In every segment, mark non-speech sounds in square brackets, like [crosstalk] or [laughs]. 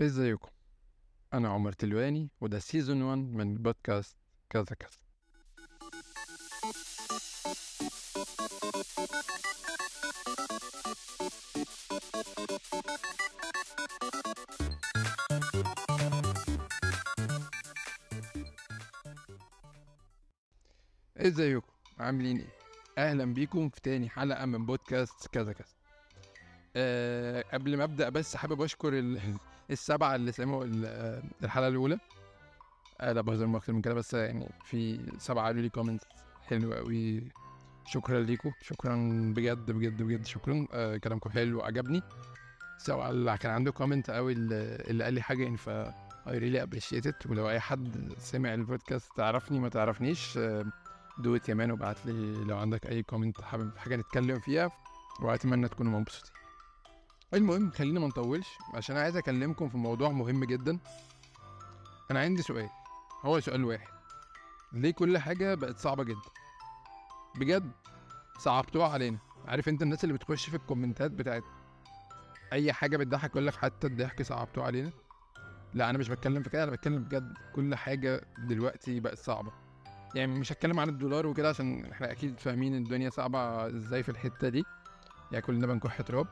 ازيكم؟ أنا عمر تلواني وده سيزون 1 من بودكاست كذا كذا. ازيكم؟ عاملين إيه؟ أهلا بيكم في تاني حلقة من بودكاست كذا كذا. أه قبل ما أبدأ بس حابب أشكر ال- السبعة اللي آه، الحلقة الأولى. أه لا بهزر أكتر من كده بس يعني في سبعة قالوا لي comment حلو قوي شكرا ليكم شكرا بجد بجد بجد شكرا. أه كلامكم حلو وعجبني سواء اللي كان عنده comment أو اللي قال لي حاجة ف I really appreciate it. ولو أي حد سمع البودكاست تعرفني ما تعرفنيش أه do it يا man وابعت لي لو عندك أي comment حابب حاجة نتكلم فيها. وأتمنى تكونوا مبسوطين. المهم خلينا ما نطولش عشان عايز أكلمكم في موضوع مهم جدا. أنا عندي سؤال. هو سؤال واحد. ليه كل حاجة بقت صعبة جدا؟ بجد؟ صعبتوها علينا. عارف أنت الناس اللي بتخش في الكومنتات بتاعت أي حاجة بتضحك يقول لك حتى الضحك صعبتوه علينا؟ لا أنا مش بتكلم في كده أنا بتكلم بجد كل حاجة دلوقتي بقت صعبة. يعني مش هتكلم عن الدولار وكده عشان إحنا أكيد فاهمين الدنيا صعبة إزاي في الحتة دي. يعني كلنا بنكح تراب.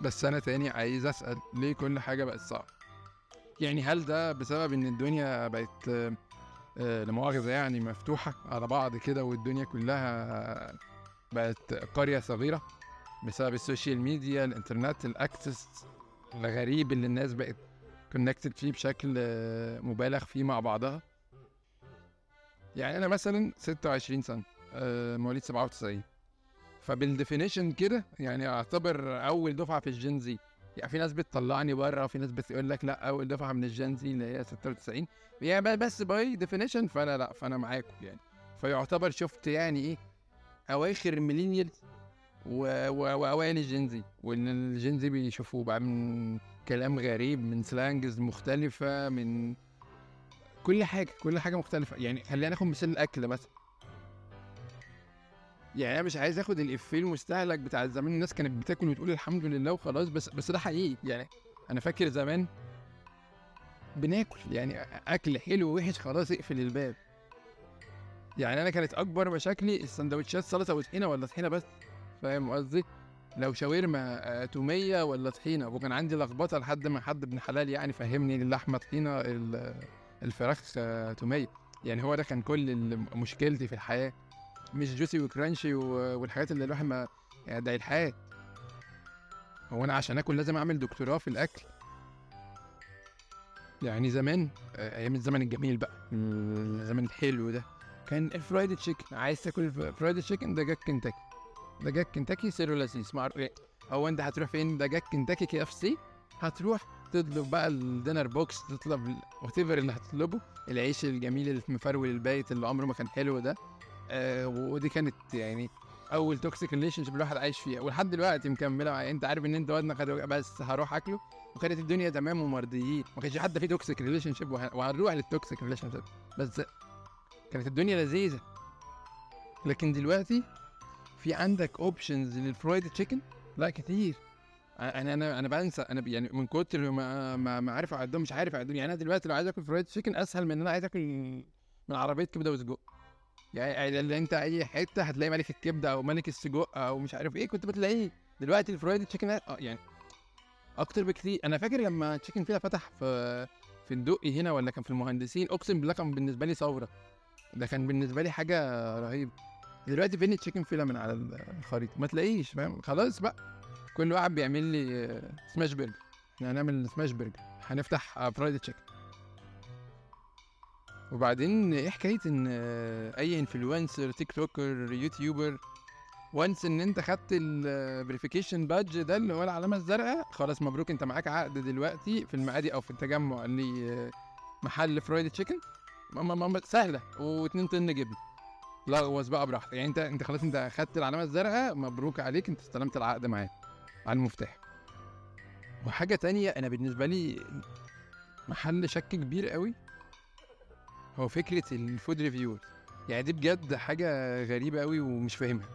بس أنا تاني عايز أسأل ليه كل حاجة بقت صعبة؟ يعني هل ده بسبب إن الدنيا بقت آه، لا مؤاخذه يعني مفتوحة على بعض كده والدنيا كلها بقت قرية صغيرة بسبب ال social media الإنترنت ال access الغريب اللي الناس بقت connected فيه بشكل آه، مبالغ فيه مع بعضها؟ يعني أنا مثلا 26 سنة آه، مواليد 97 فبال definition كده يعني اعتبر أول دفعة في ال Gen Z. يعني في ناس بتطلعني بره وفي ناس بتقول لك لأ أول دفعة من ال Gen Z اللي هي 96 يعني بس by definition فأنا لأ فأنا معاكم يعني. فيعتبر شفت يعني إيه أواخر ال millennial و- و- واوائل ال Gen Z. وإن ال Gen Z بيشوفوه بقى من كلام غريب من slangs مختلفة من كل حاجة كل حاجة مختلفة. يعني خلينا ناخد مثال الأكل مثلا. يعني أنا مش عايز آخد الافيه المستهلك بتاع زمان الناس كانت بتاكل وتقول الحمد لله وخلاص بس بس ده حقيقي يعني. أنا فاكر زمان بناكل يعني أكل حلو ووحش خلاص اقفل الباب. يعني أنا كانت أكبر مشاكلي السندوتشات سلطة وطحينة ولا طحينة بس فاهم قصدي؟ لو شاورما آه، تومية ولا طحينة وكان عندي لخبطة لحد ما حد ابن حلال يعني فهمني اللحمة طحينة ال- الفراخ آه، تومية. يعني هو ده كان كل مشكلتي في الحياة. مش juicy و crunchy والحاجات اللي الواحد ما يعني ده الحياة هو أنا عشان أكل لازم أعمل دكتوراه في الأكل. يعني زمان آه، أيام الزمن الجميل بقى. الزمن الحلو ده. كان ال fried chicken. عايز تاكل fried chicken؟ دجاج كنتاكي. دجاج كنتاكي سيرو لذيذ مع إيه؟ هو أنت هتروح فين؟ دجاج كنتاكي KFC. هتروح تطلب بقى ال dinner box تطلب what اللي هتطلبه. العيش الجميل المفرول البايت اللي عمره ما كان حلو ده. آه ودي كانت يعني أول toxic relationship الواحد عايش فيها. ولحد دلوقتي مكملة معايا. أنت عارف إن أنت وزنك بس هروح أكله وكانت الدنيا تمام ومرضيين. ما كانش حد فيه toxic relationship وهنروح لل toxic relationship بس كانت الدنيا لذيذة. لكن دلوقتي في عندك options لل fried chicken لا كتير. أنا أنا أنا بنسى. أنا يعني من كتر ما ما, ما عارف اعدهم مش عارف اعدهم يعني أنا دلوقتي لو عايز آكل فرايد تشيكن أسهل من إن أنا عايز آكل من عربية كبدة وسجق. يعني اللي انت اي حتة هتلاقي ملك الكبده أو ملك السجق أو مش عارف إيه كنت بتلاقيه دلوقتي الفرايد تشيكن آه يعني أكتر بكتير. أنا فاكر لما تشيكن فيلا فتح في في الدقي هنا ولا كان في المهندسين اقسم بالله كان بالنسبة لي ثورة. ده كان بالنسبة لي حاجة رهيبة. دلوقتي فين ال Chicken Fila من على الخريطة؟ ما تلاقيش فاهم؟ خلاص بقى. كل واحد بيعمل لي آه، smash burger إحنا هنعمل smash burger هنفتح آه، fried chicken وبعدين إيه حكاية إن آه، أي influencer TikToker YouTuber once إن أنت خدت ال verification badge ده اللي هو العلامة الزرقاء خلاص مبروك أنت معاك عقد دلوقتي في المعادي أو في التجمع اللي آه، محل fried chicken سهلة. واتنين طن جبن. لغوص بقى براحتك. يعني أنت أنت خلاص أنت خدت العلامة الزرقاء مبروك عليك أنت استلمت العقد معاه على المفتاح. وحاجة تانية أنا بالنسبة لي محل شك كبير قوي. هو فكرة ال food reviewer يعني دي بجد حاجة غريبة قوي ومش فاهمها.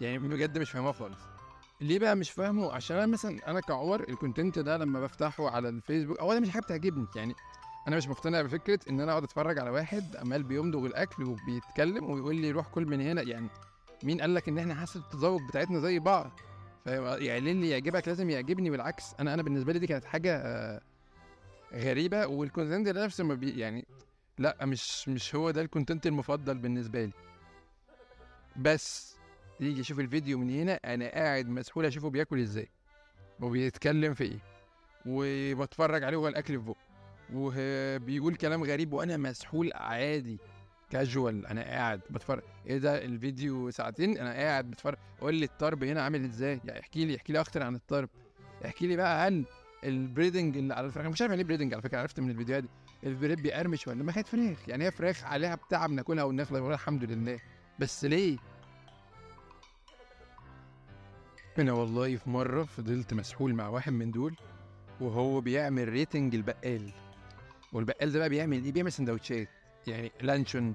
يعني بجد مش فاهمها خالص. ليه بقى مش فاهمه؟ عشان أنا مثلا أنا كعمر ال content ده لما بفتحه على الفيسبوك اولا مش حاجة بتعجبني. يعني أنا مش مقتنع بفكرة إن أنا أقعد أتفرج على واحد عمال بيمضغ الاكل وبيتكلم ويقول لي روح كل من هنا. يعني مين قال لك إن إحنا حاسة التذوق بتاعتنا زي بعض؟ يعني اللي يعجبك لازم يعجبني بالعكس أنا أنا بالنسبة لي دي كانت حاجة آه، غريبة. وال content ده نفسه ما بي يعني لا مش مش هو ده ال content المفضل بالنسبة لي. بس يجي يشوف الفيديو من هنا أنا قاعد مسحول أشوفه بياكل إزاي وبيتكلم في إيه وبتفرج عليه وهو الأكل في بقه وبيقول كلام غريب وأنا مسحول عادي كاجوال أنا قاعد بتفرج. إيه ده؟ الفيديو ساعتين أنا قاعد بتفرج. قول لي الطرب هنا عامل إزاي؟ يعني احكي لي احكي لي أكتر عن الطرب. احكي لي بقى هل ال breading اللي على الفراخ. مش عارف يعني إيه breading على فكرة عرفت من الفيديوهات دي. ال breading بيقرمش ولا ما كانت فراخ. يعني هي فراخ عليها بتاع بناكلها ونخلص الحمد لله. بس ليه؟ أنا والله في مرة فضلت مسحول مع واحد من دول وهو بيعمل ريتنج البقال. والبقال ده بقى بيعمل إيه؟ بيعمل سندوتشات يعني لانشون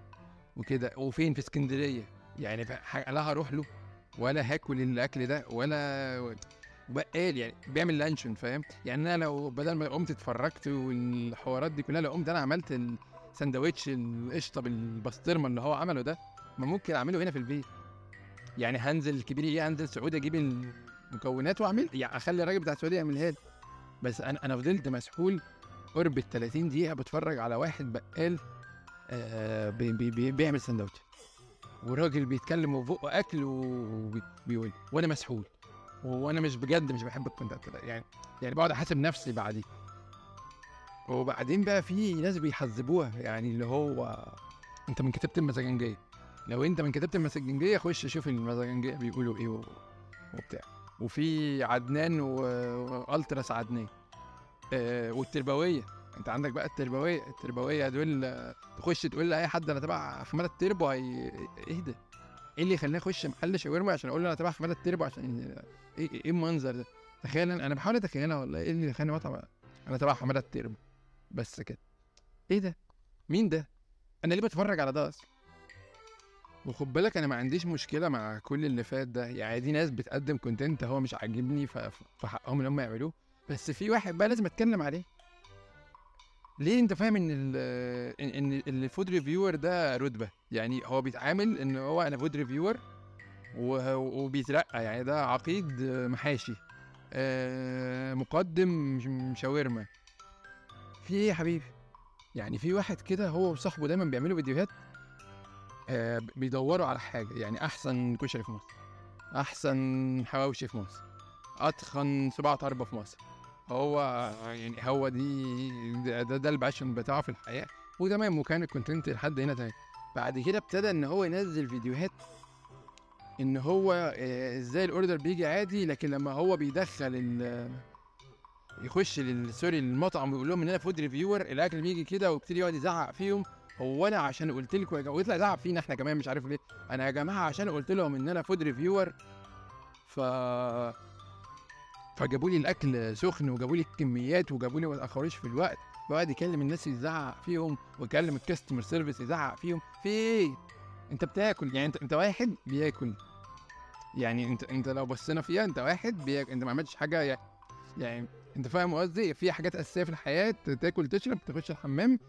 وكده. وفين؟ في اسكندرية. يعني لا هروح له ولا هاكل الأكل ده ولا بقال يعني بيعمل لانشون فاهم؟ يعني أنا لو بدل ما قمت اتفرجت والحوارات دي كلها لو قمت أنا عملت الساندوتش القشطة بالبسطرمة اللي هو عمله ده ما ممكن أعمله هنا في البيت. يعني هنزل الكبير إيه هنزل سعودي أجيب المكونات وأعمل يعني أخلي الراجل بتاع السعوديه يعملها لي. بس أنا أنا فضلت مسحول قرب ال 30 دقيقة بتفرج على واحد بقال آه بي بي بيعمل سندوتش وراجل بيتكلم وفوقه أكل وبيقول وأنا مسحول. وأنا مش بجد مش بحب الكونتنت يعني يعني بقعد أحاسب نفسي بعديه. وبعدين بقى في ناس بيحذبوها يعني اللي هو أنت من كتابة المزاجنجيه لو أنت من كتابة المزاجنجيه خش شوف المزاجنجيه بيقولوا إيه وبتاع. وفي عدنان وألتراس عدنان. آه والتربوية. أنت عندك بقى التربوية. التربوية دول تخش تقول لأي حد أنا تبع حماده التربو هي ده؟ إيه اللي يخليني أخش محل شاورما عشان أقول له أنا تبع حماده التربو عشان إيه إيه المنظر ده؟ تخيل أنا بحاول أتخيلها والله. إيه اللي يخليني مطعم أنا تبع حماده التربو بس كده. إيه ده؟ مين ده؟ أنا ليه بتفرج على ده أصلا؟ وخد بالك أنا ما عنديش مشكلة مع كل اللي فات ده. يعني دي ناس بتقدم content هو مش عاجبني فحقهم إن هم يعملوه. بس في واحد بقى لازم أتكلم عليه. ليه انت فاهم ان ال ان الفود ريفيور ده رتبة؟ يعني هو بيتعامل ان هو أنا food reviewer وبيترقى يعني ده عقيد محاشي آه، مقدم شاورما في إيه يا حبيبي؟ يعني في واحد كده هو وصاحبه دايما بيعملوا فيديوهات آه، بيدوروا على حاجة يعني أحسن كشري في مصر أحسن حواوشي في مصر أتخن صباع طربه في مصر. هو يعني هو دي ده, ده, ده ال passion بتاعه في الحياة. وتمام وكان ال content لحد هنا تمام. بعد كده ابتدى إن هو ينزل فيديوهات إن هو آه، إزاي ال order بيجي عادي لكن لما هو بيدخل ال يخش sorry المطعم ويقول لهم إن أنا food reviewer الأكل بيجي كده ويبتدي يقعد يزعق فيهم. هو أنا عشان قلت لكم ويطلع يزعق فينا إحنا كمان مش عارف ليه. أنا يا جماعة عشان قلت لهم إن أنا food reviewer ف فجابوا لي الأكل سخن وجابوا لي الكميات وجابوا لي ما تاخروش في الوقت. وقعد يكلم الناس يزعق فيهم ويكلم ال customer service يزعق فيهم. في إيه؟ أنت بتاكل. يعني أنت أنت واحد بياكل. يعني أنت أنت لو بصينا فيها أنت واحد بياكل. أنت ما عملتش حاجة يعني, يعني أنت فاهم قصدي؟ في حاجات أساسية في الحياة. تاكل تشرب تخش الحمام.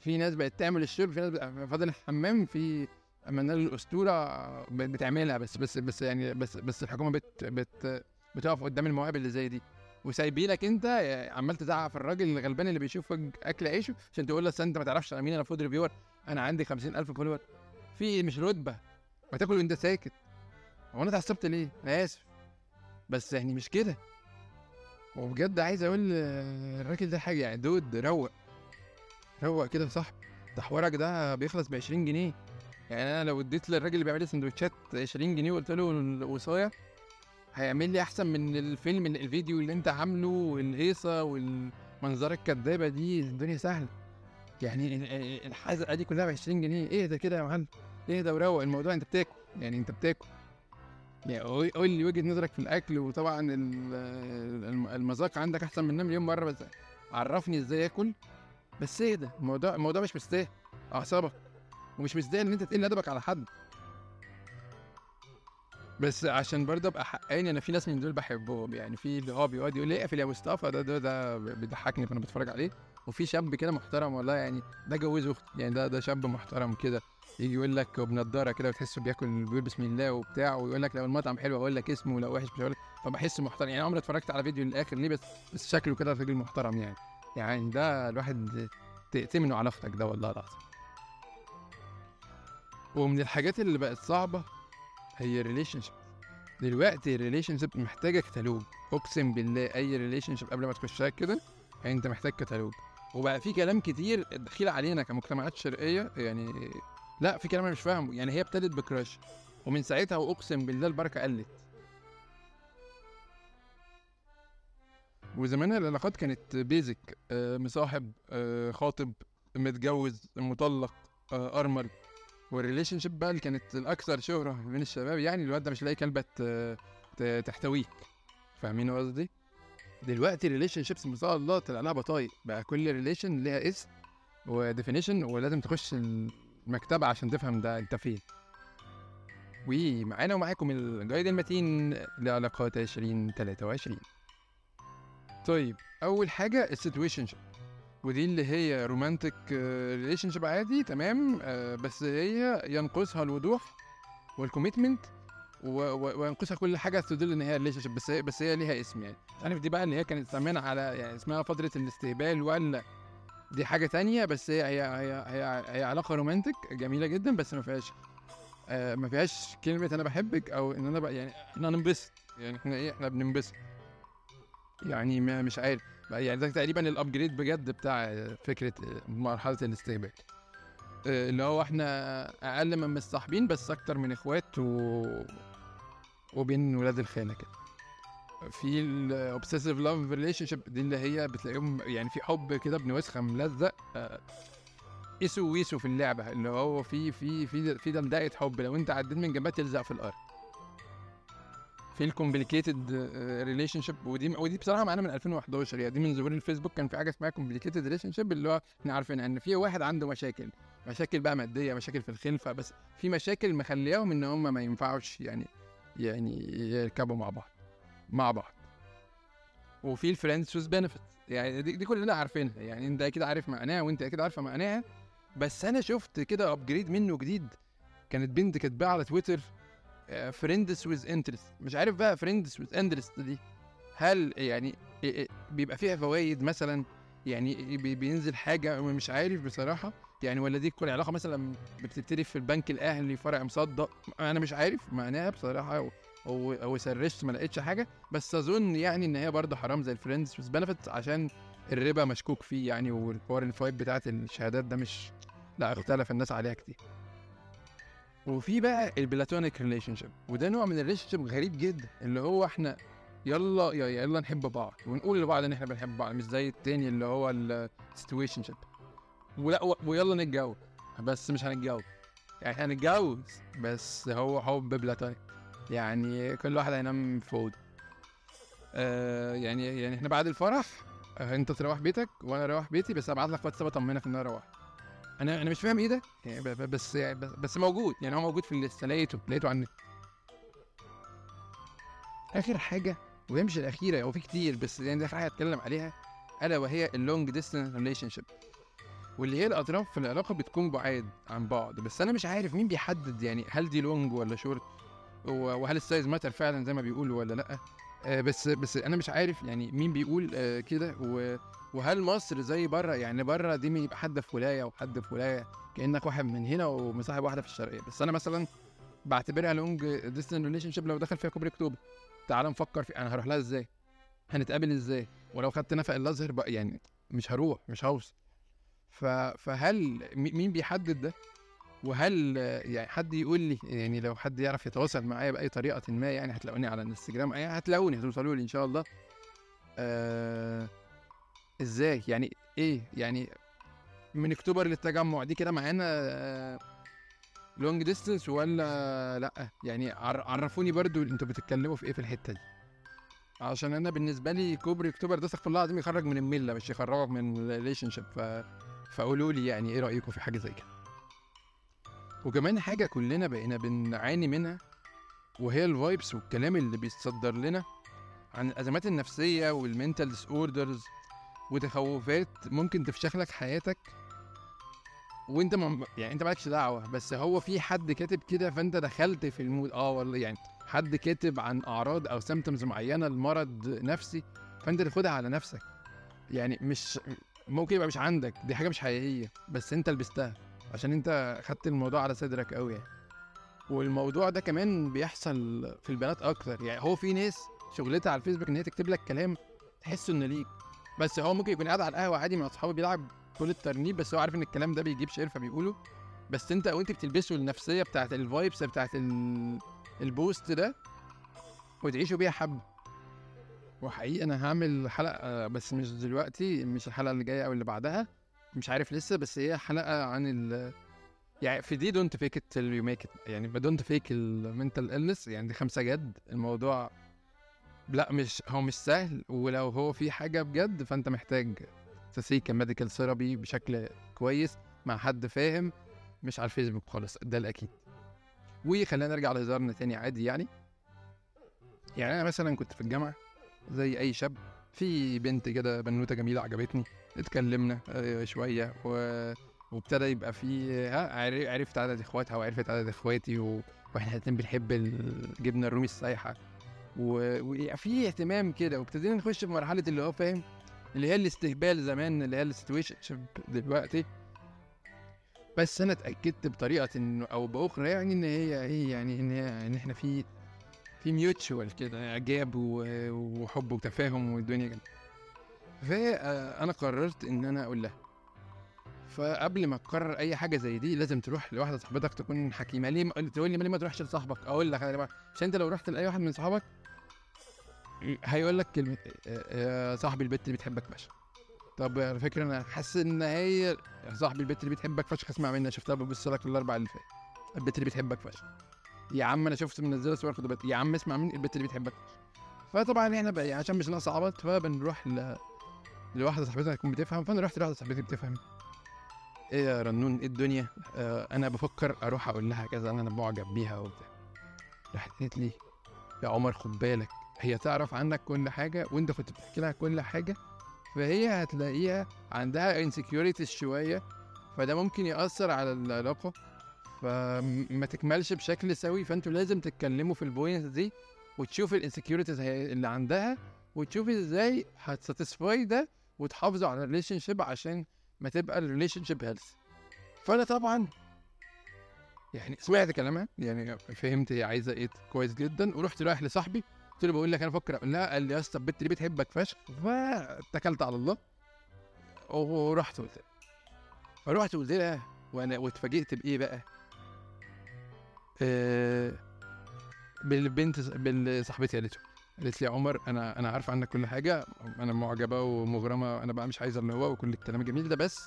في ناس بقت تعمل الشرب في ناس فاضل الحمام. في أمانة الأسطورة بتعملها. بس بس بس يعني بس بس الحكومة بت بت بتقف قدام المواهب اللي زي دي. وسايبينك انت عمال تزعق في الراجل الغلبان اللي بيشوف أكل عيشه عشان تقول له أنت ما تعرفش أنا مين أنا food reviewer أنا عندي 50000 follower في مش رتبة. ما تاكل وأنت ساكت. هو أنا اتعصبت ليه؟ أنا آسف. بس يعني مش كده. وبجد عايز أقول الراجل ده حاجة يعني dude روق. روق كده صاحبي ده حوارك ده بيخلص ب 20 جنيه. يعني أنا لو اديت للراجل اللي بيعمل لي سندوتشات 20 جنيه وقلت له الوصايه هيعمل لي أحسن من الفيلم الفيديو اللي أنت عامله والهيصة والمنظرة الكدابه دي. الدنيا سهلة. يعني الحزقه دي كلها ب 20 جنيه. إيه ده كده يا معلم؟ إيه ده؟ وروق الموضوع. أنت بتاكل. يعني أنت بتاكل. يعني قول لي وجهة نظرك في الأكل. وطبعا المذاق عندك أحسن مننا مليون مرة. بس عرفني إزاي آكل. بس إيه ده؟ الموضوع الموضوع مش مستاهل. أعصابك. ومش مستاهل إن أنت تقل أدبك على حد. بس عشان برضه أبقى حقاني أنا في ناس من دول بحبهم. يعني في اللي هو بيقعد يقول لي اقفل يا مصطفى ده ده ده بيضحكني فانا بتفرج عليه. وفي شاب كده محترم والله يعني ده جوز أختي يعني ده ده شاب محترم كده. يجي يقول لك بنضاره كده وتحسه بياكل بيقول بسم الله وبتاع ويقول لك لو المطعم حلو أقول لك اسمه ولو وحش مش هقول لك. فبحس محترم. يعني عمري اتفرجت على فيديو للآخر ليه بس بس شكله كده راجل محترم يعني. يعني ده الواحد تأتمنه على أختك ده والله العظيم. ومن الحاجات اللي بقت صعبة هي ال relationship دلوقتي ال relationship محتاجه كتالوج أقسم بالله أي relationship قبل ما تخشها كده أنت محتاج كتالوج وبقى في كلام كتير دخيل علينا كمجتمعات شرقية يعني لا في كلام أنا مش فاهمه. يعني هي ابتدت ب crush ومن ساعتها واقسم بالله البركة قلت. وزمان العلاقات كانت basic آه مصاحب آه خاطب متجوز مطلق آه أرمل. وال relationship بقى اللي كانت الأكثر شهرة بين الشباب يعني الواد ده مش لاقي كلبه تحتويك فاهمين قصدي؟ دلوقتي ال relationships ما شاء الله طلع لها بطايق. بقى كل relation ليها اسم و definition ولازم تخش المكتبة عشان تفهم ده أنت فين. ومعانا ومعاكم ال guide المتين لعلاقات 2023 طيب أول حاجة ال situationship ودي اللي هي romantic relationship عادي تمام؟ آه، بس هي ينقصها الوضوح وال commitment وينقصها كل حاجة تدل إن هي relationship بس هي بس هي ليها اسم يعني. عارف دي بقى اللي هي كانت زمان على يعني اسمها فترة الاستهبال ولا دي حاجة تانية بس هي هي هي هي, هي علاقة romantic جميلة جدا بس ما فيهاش آه ما فيهاش كلمة أنا بحبك أو إن أنا بقى يعني إحنا ننبسط يعني إحنا إيه إحنا بننبسط. يعني ما مش عارف. يعني ده تقريبا ال upgrade بجد بتاع فكرة مرحلة الاستهبال آه، اللي هو إحنا أقل من مصاحبين بس أكتر من إخوات و... وبين ولاد الخالة كده. في ال obsessive love relationship دي اللي هي بتلاقيهم يعني في حب كده ابن وسخه ملزق قيسوا آه، ويسوا في اللعبة. اللي هو في في في في دلدقه حب. لو انت عديت من جنبها تلزق في الأرض. في ال complicated relationship ودي ودي بصراحة معانا من 2011 يعني دي من ظهور الفيسبوك كان في حاجة اسمها complicated relationship اللي هو إحنا عارفين إن في واحد عنده مشاكل مشاكل بقى مادية مشاكل في الخلفة بس في مشاكل مخلياهم إن هم ما ينفعوش يعني يعني يركبوا مع بعض مع بعض. وفي ال friends with benefit يعني دي, دي كلنا عارفينها. يعني أنت أكيد عارف معناها وأنت أكيد عارفة معناها. بس أنا شفت كده upgrade منه جديد. كانت بنت كاتباه على تويتر friends with interest مش عارف بقى friends with interest دي. هل يعني بيبقى فيها فوائد مثلا؟ يعني بينزل حاجة؟ مش عارف بصراحة. يعني ولا دي كل علاقة مثلا بتبتدي في البنك الأهلي فرع مصدق؟ أنا مش عارف. معناها بصراحة أو أو, أو search ت ما لقيتش حاجة. بس أظن يعني إن هي برضه حرام زي ال friends with benefit عشان الربا مشكوك فيه يعني والحوار الفوائد بتاعت الشهادات ده مش لا اختلف الناس عليها كتير. وفي بقى ال platonic relationship وده نوع من ال relationship غريب جدا اللي هو إحنا يلا يلا نحب بعض ونقول لبعض إن إحنا بنحب بعض مش زي التاني اللي هو ال situationship ولا ويلا نتجوز بس مش هنتجوز. يعني هنتجوز بس هو حب platonic يعني كل واحد هينام في أوضة. آه يعني يعني إحنا بعد الفرح آه أنت تروح بيتك وأنا أروح بيتي بس أبعت لك واتساب أطمنك إن أنا روحت. أنا أنا مش فاهم إيه ده؟ يعني بس يعني بس موجود يعني هو موجود في ال list ه لقيته لقيته على النت آخر حاجة وهي مش الأخيرة هو في كتير بس يعني دي اخر حاجة أتكلم عليها ألا وهي ال long distance relationship واللي هي الأطراف في العلاقة بتكون بعاد عن بعض بس أنا مش عارف مين بيحدد يعني هل دي long ولا شورت وهل ال size matter فعلا زي ما بيقولوا ولا لأ؟ بس بس أنا مش عارف يعني مين بيقول آه كده وهل مصر زي بره؟ يعني بره دي يبقى حد في ولاية وحد في ولاية كأنك واحد من هنا ومصاحب واحدة في الشرقية. بس أنا مثلا بعتبرها long distance relationship لو دخل فيها كوبري اكتوبر تعال نفكر في أنا هروح لها إزاي؟ هنتقابل إزاي؟ ولو خدت نفق الأزهر بقى يعني مش هروح مش هوصل. فهل مين بيحدد ده؟ وهل يعني حد يقول لي يعني لو حد يعرف يتواصل معايا بأي طريقة ما يعني هتلاقوني على الإنستجرام هتلاقوني هتوصلوا لي إن شاء الله. آه إزاي؟ يعني إيه؟ يعني من أكتوبر للتجمع دي كده معانا long distance ولا لأ؟ يعني عرفوني برضو أنتوا بتتكلموا في إيه في الحتة دي. عشان أنا بالنسبة لي كوبري أكتوبر ده استغفر الله العظيم يخرج من المله مش يخرجك من ال relationship. فقولوا لي يعني إيه رأيكم في حاجة زي كده؟ وكمان حاجة كلنا بقينا بنعاني منها وهي ال vibes والكلام اللي بيتصدر لنا عن الأزمات النفسية وال mental disorders وتخوفات ممكن تفشخ لك حياتك. وانت م... يعني انت مالكش دعوة بس هو في حد كاتب كده فانت دخلت في ال mood آه والله يعني حد كاتب عن أعراض أو symptoms معينة لمرض نفسي فانت تاخدها على نفسك. يعني مش ممكن يبقى مش عندك دي حاجة مش حقيقية بس انت لبستها. عشان انت خدت الموضوع على صدرك قوي يعني. والموضوع ده كمان بيحصل في البنات أكتر يعني. هو في ناس شغلتها على الفيسبوك إن هي تكتب لك كلام تحسه إنه ليك. بس هو ممكن يكون قاعد على القهوة عادي مع أصحابه بيلعب طول الترنيب بس هو عارف إن الكلام ده بيجيب شير فبيقوله. بس أنت وأنت بتلبسه النفسية بتاعت الفايبس بتاعت ال... البوست ده وتعيشوا بيها حبة. وحقيقي أنا هعمل حلقة بس مش دلوقتي مش الحلقة اللي جاية أو اللي بعدها. مش عارف لسه بس هي حلقة عن ال يعني في دي دونت فيك ات يو ميك ات يعني دونت فيك المنتال النس يعني دي خمسة جد. الموضوع لا مش هو مش سهل. ولو هو في حاجة بجد فأنت محتاج ت seek medical therapy بشكل كويس مع حد فاهم مش على الفيسبوك خالص. ده الأكيد. وخلينا نرجع لهزارنا تاني عادي يعني. يعني أنا مثلا كنت في الجامعة زي أي شاب. في بنت كده بنوتة جميلة عجبتني اتكلمنا آه، شوية و... وابتدى يبقى في ها عرفت عدد إخواتها وعرفت عدد إخواتي و... وإحنا الاتنين بنحب الجبنة الرومي السايحة. وفي اهتمام كده وابتدينا نخش في مرحلة اللي هو فاهم اللي هي الاستهبال زمان اللي هي ال situation دلوقتي. بس أنا اتأكدت بطريقة أو بأخرى يعني إن هي إيه يعني إن هي إن إحنا في في mutual كده إعجاب وحب وتفاهم والدنيا جميلة. فانا قررت إن أنا أقول لها. فقبل ما تقرر أي حاجة زي دي لازم تروح لواحدة صاحبتك تكون حكيمة. ليه تقول لي ليه ما تروحش لصاحبك؟ أقول لك عشان أنت لو رحت لأي واحد من صحابك هيقول لك كلمة يا صاحبي البت اللي بتحبك فشخ. طب على فكرة أنا حاسس إن هي صاحبي البت اللي بتحبك فشخ اسمع مني شفتها ببص لك الأربع اللي فات البت اللي بتحبك فشخ. يا عم أنا شفت منزله صور خد يا عم اسمع مني البت اللي بتحبك. فطبعا إحنا بقى عشان مش ناقص عبط فبنروح ل... لواحدة صاحبتنا تكون بتفهم فانا رحت لواحدة صاحبتي بتفهم. إيه يا رنون إيه الدنيا؟ آه أنا بفكر أروح أقول لها كذا أنا معجب بيها وبتاع. راحت قالت لي يا عمر خد بالك هي تعرف عنك كل حاجة وأنت كنت بتحكي لها كل حاجة فهي هتلاقيها عندها insecurities شوية فده ممكن يأثر على العلاقة. فما تكملش بشكل سوي فأنتوا لازم تتكلموا في ال point دي وتشوف ال insecurities اللي عندها وتشوف إزاي هت satisfy ده وتحافظوا على ال relationship عشان ما تبقى ال relationship healthy فأنا طبعا يعني سمعت كلامها يعني فهمت هي عايزة إيه كويس جدا. ورحت رايح لصاحبي قلت له بقول لك أنا بفكر أقول لها قال لي يا اسطى البت دي بتحبك فشخ فاتكلت على الله. ورحت قلت فرحت قلت لها وأنا واتفاجئت بإيه بقى؟ فالبنت صاحبتي قالته قالت لي يا عمر أنا أنا عارفه عنك كل حاجة أنا معجبة ومغرمة أنا بقى مش عايزه اللي هو وكل الكلام الجميل ده بس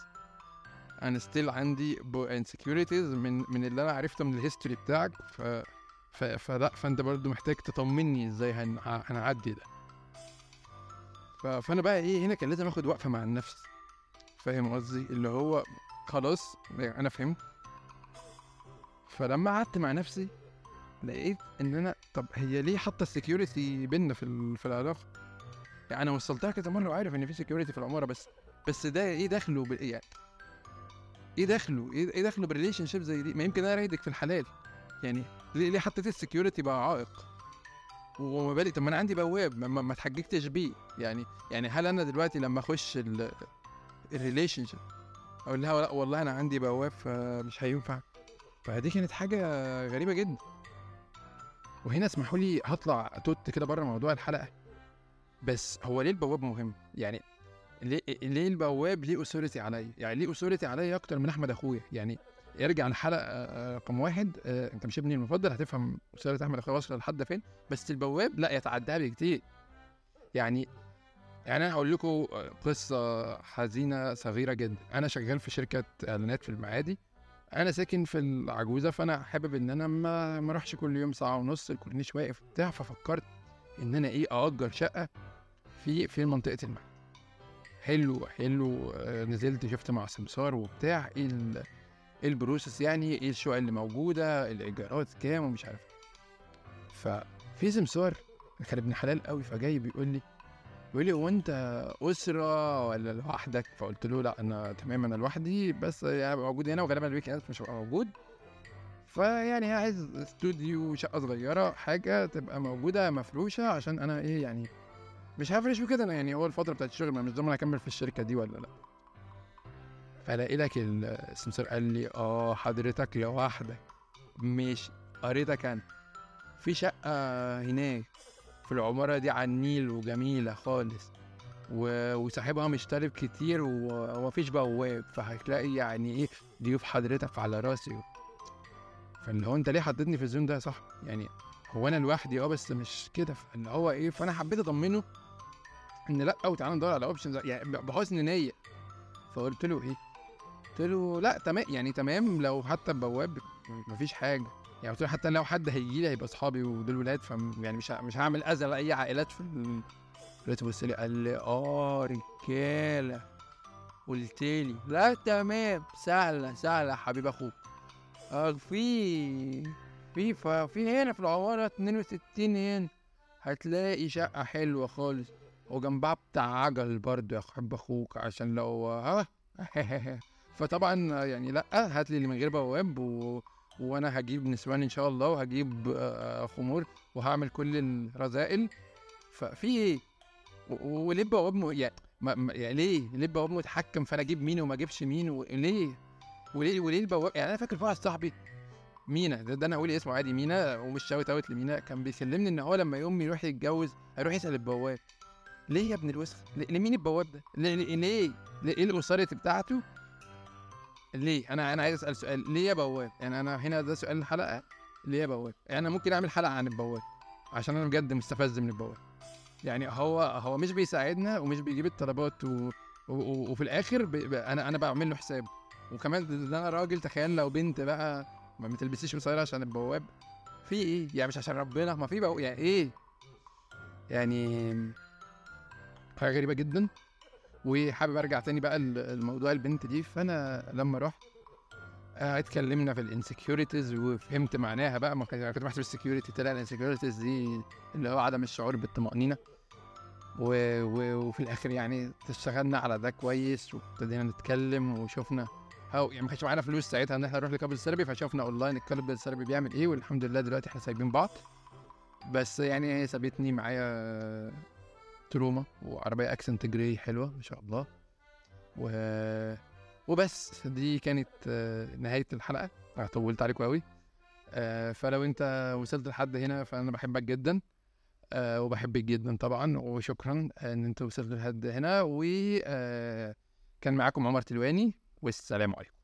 أنا still عندي insecurities من من اللي أنا عرفته من ال history بتاعك ف ف فلا فأنت برضو محتاج تطمني إزاي هن... هنعدي ده. ف... فأنا بقى إيه هنا كان لازم آخد وقفة مع النفس. فاهم قصدي؟ اللي هو خلاص أنا فهمت. فلما قعدت مع نفسي لقيت إن أنا طب هي ليه حاطة ال security بينا في في العلاقة؟ يعني أنا وصلتها كذا مرة وعارف إن في security في العمارة بس بس ده إيه دخله ب... يعني إيه دخله؟ إيه, إيه دخله ب relationship زي دي؟ ما يمكن أنا رايدك في الحلال. يعني ليه ليه حطيت ال security بقى عائق؟ وما بالي طب ما أنا عندي بواب ما, ما اتحججتش بيه. يعني يعني هل أنا دلوقتي لما أخش ال relationship أقول لها لا والله أنا عندي بواب فمش هينفع؟ فدي كانت حاجة غريبة جدا. وهنا اسمحوا لي هطلع توت كده بره موضوع الحلقة. بس هو ليه البواب مهم؟ يعني ليه ليه البواب ليه أثورتي عليا؟ يعني ليه أثورتي عليا أكتر من أحمد أخويا؟ يعني ارجع الحلقة آه، رقم واحد آه، أنت مش ابني المفضل هتفهم اثاره أحمد أخويا واصلة لحد فين. بس البواب لا يتعداها بكتير. يعني يعني أنا هقول لكم قصة حزينة صغيرة جدا. أنا شغال في شركة إعلانات في المعادي. أنا ساكن في العجوزة فأنا حابب إن أنا ما ما أروحش كل يوم ساعة ونص الكورنيش واقف بتاع ففكرت إن أنا إيه اجر شقة في في منطقة المعادي حلو حلو آه، نزلت شفت مع سمسار وبتاع إيه إيه البروسس يعني إيه الشقق اللي موجودة الإيجارات كام ومش عارف ففي سمسار كان ابن حلال قوي فجاي بيقول لي بيقول لي هو أنت أسرة ولا لوحدك؟ فقلت له لا أنا تمام أنا لوحدي بس يعني موجود هنا وغالبا ال weekend مش هبقى موجود. فيعني عايز استوديو شقة صغيرة حاجة تبقى موجودة مفروشة عشان أنا إيه يعني مش هفرش وكده أنا يعني هو الفترة بتاعت الشغل ما مش ضامن اكمل في الشركة دي ولا لأ. فلاقي لك السمسار قال لي آه حضرتك لوحدك مش قريتك أنا في شقة هناك. في العمارة دي على النيل وجميلة خالص. و... وصاحبها مش طالب كتير و- ومفيش بواب فهتلاقي يعني إيه ضيوف حضرتك على راسي. فاللي هو أنت ليه حطيتني في الزون ده يا صاحبي؟ يعني هو أنا لوحدي آه بس مش كده. فاللي هو إيه فأنا حبيت أطمنه إن لأ وتعالى ندور على اوبشنز يعني بحسن نية. فقلت له إيه؟ قلت له لأ تمام يعني تمام لو حتى بواب مفيش حاجة. يعني قلت حتى لو حد هيجي لي هيبقى اصحابي ودول ولاد ف يعني مش مش هعمل اذى لاي عائلات في ال- بص لي قال لي آه رجالة قلت لي لا تمام سهلة سهلة حبيب أخوك. آه في في في هنا في العماره 62 هنا. هتلاقي شقة حلوة خالص. وجنبها بتاع عجل برضه يا حب أخوك عشان لو ها؟ [laughs] فطبعا يعني لأ هات لي اللي من غير بواب و... وأنا هجيب نسوان ان شاء الله وهجيب آه، خمور وهعمل كل الرذائل. ففي وليه بواب م... يعني. يعني ليه؟ ليه بواب متحكم فأنا أجيب مين وما أجيبش مين؟ وليه وليه وليه البواب يعني أنا فاكر في واحد صاحبي مينا ده, ده أنا أقول اسمه عادي مينا ومش shout out لمينا. كان بيكلمني إن هو لما يوم يروح يتجوز هيروح يسأل البواب ليه يا ابن الوسخ؟ ليه ليه مين البواب ده؟ ليه؟ ليه, الأسرة بتاعته؟ ليه؟ أنا أنا عايز أسأل سؤال. ليه يا بواب؟ يعني أنا هنا ده سؤال الحلقة. ليه يا بواب؟ يعني أنا ممكن أعمل حلقة عن البواب عشان أنا بجد مستفز من البواب. يعني هو هو مش بيساعدنا ومش بيجيب الطلبات و... و... و... وفي الآخر ب... ب... أنا أنا بعمل له حساب. وكمان ده أنا راجل تخيل لو بنت بقى ما بتلبسيش قصيرة عشان البواب. في إيه؟ يعني مش عشان ربنا؟ ما في بقى يعني إيه؟ يعني حاجة غريبة جدا. وحابب أرجع تاني بقى ل- الموضوع البنت دي. فأنا لما رحت آه، اتكلمنا في ال insecurities وفهمت معناها بقى. ما كنت بحسب ال security طلع ال insecurities دي اللي هو عدم الشعور بالطمأنينة. و... و... وفي الآخر يعني اشتغلنا على ده كويس وابتدينا نتكلم وشفنا هو يعني ما كانش معانا فلوس ساعتها إن إحنا نروح ل couple therapy فشفنا اونلاين ال couple ال therapy بيعمل إيه. والحمد لله دلوقتي إحنا سايبين بعض. بس يعني هي سابتني معايا trauma وعربية Accent gray حلوة ما شاء الله. و... وبس دي كانت آه، نهاية الحلقة. أنا طولت عليكم قوي آه، فلو أنت وصلت لحد هنا فأنا بحبك جدا. آه، وبحبك جدا طبعا وشكرا إن أنت وصلت لحد هنا. وكان معاكم عمر تلواني والسلام عليكم.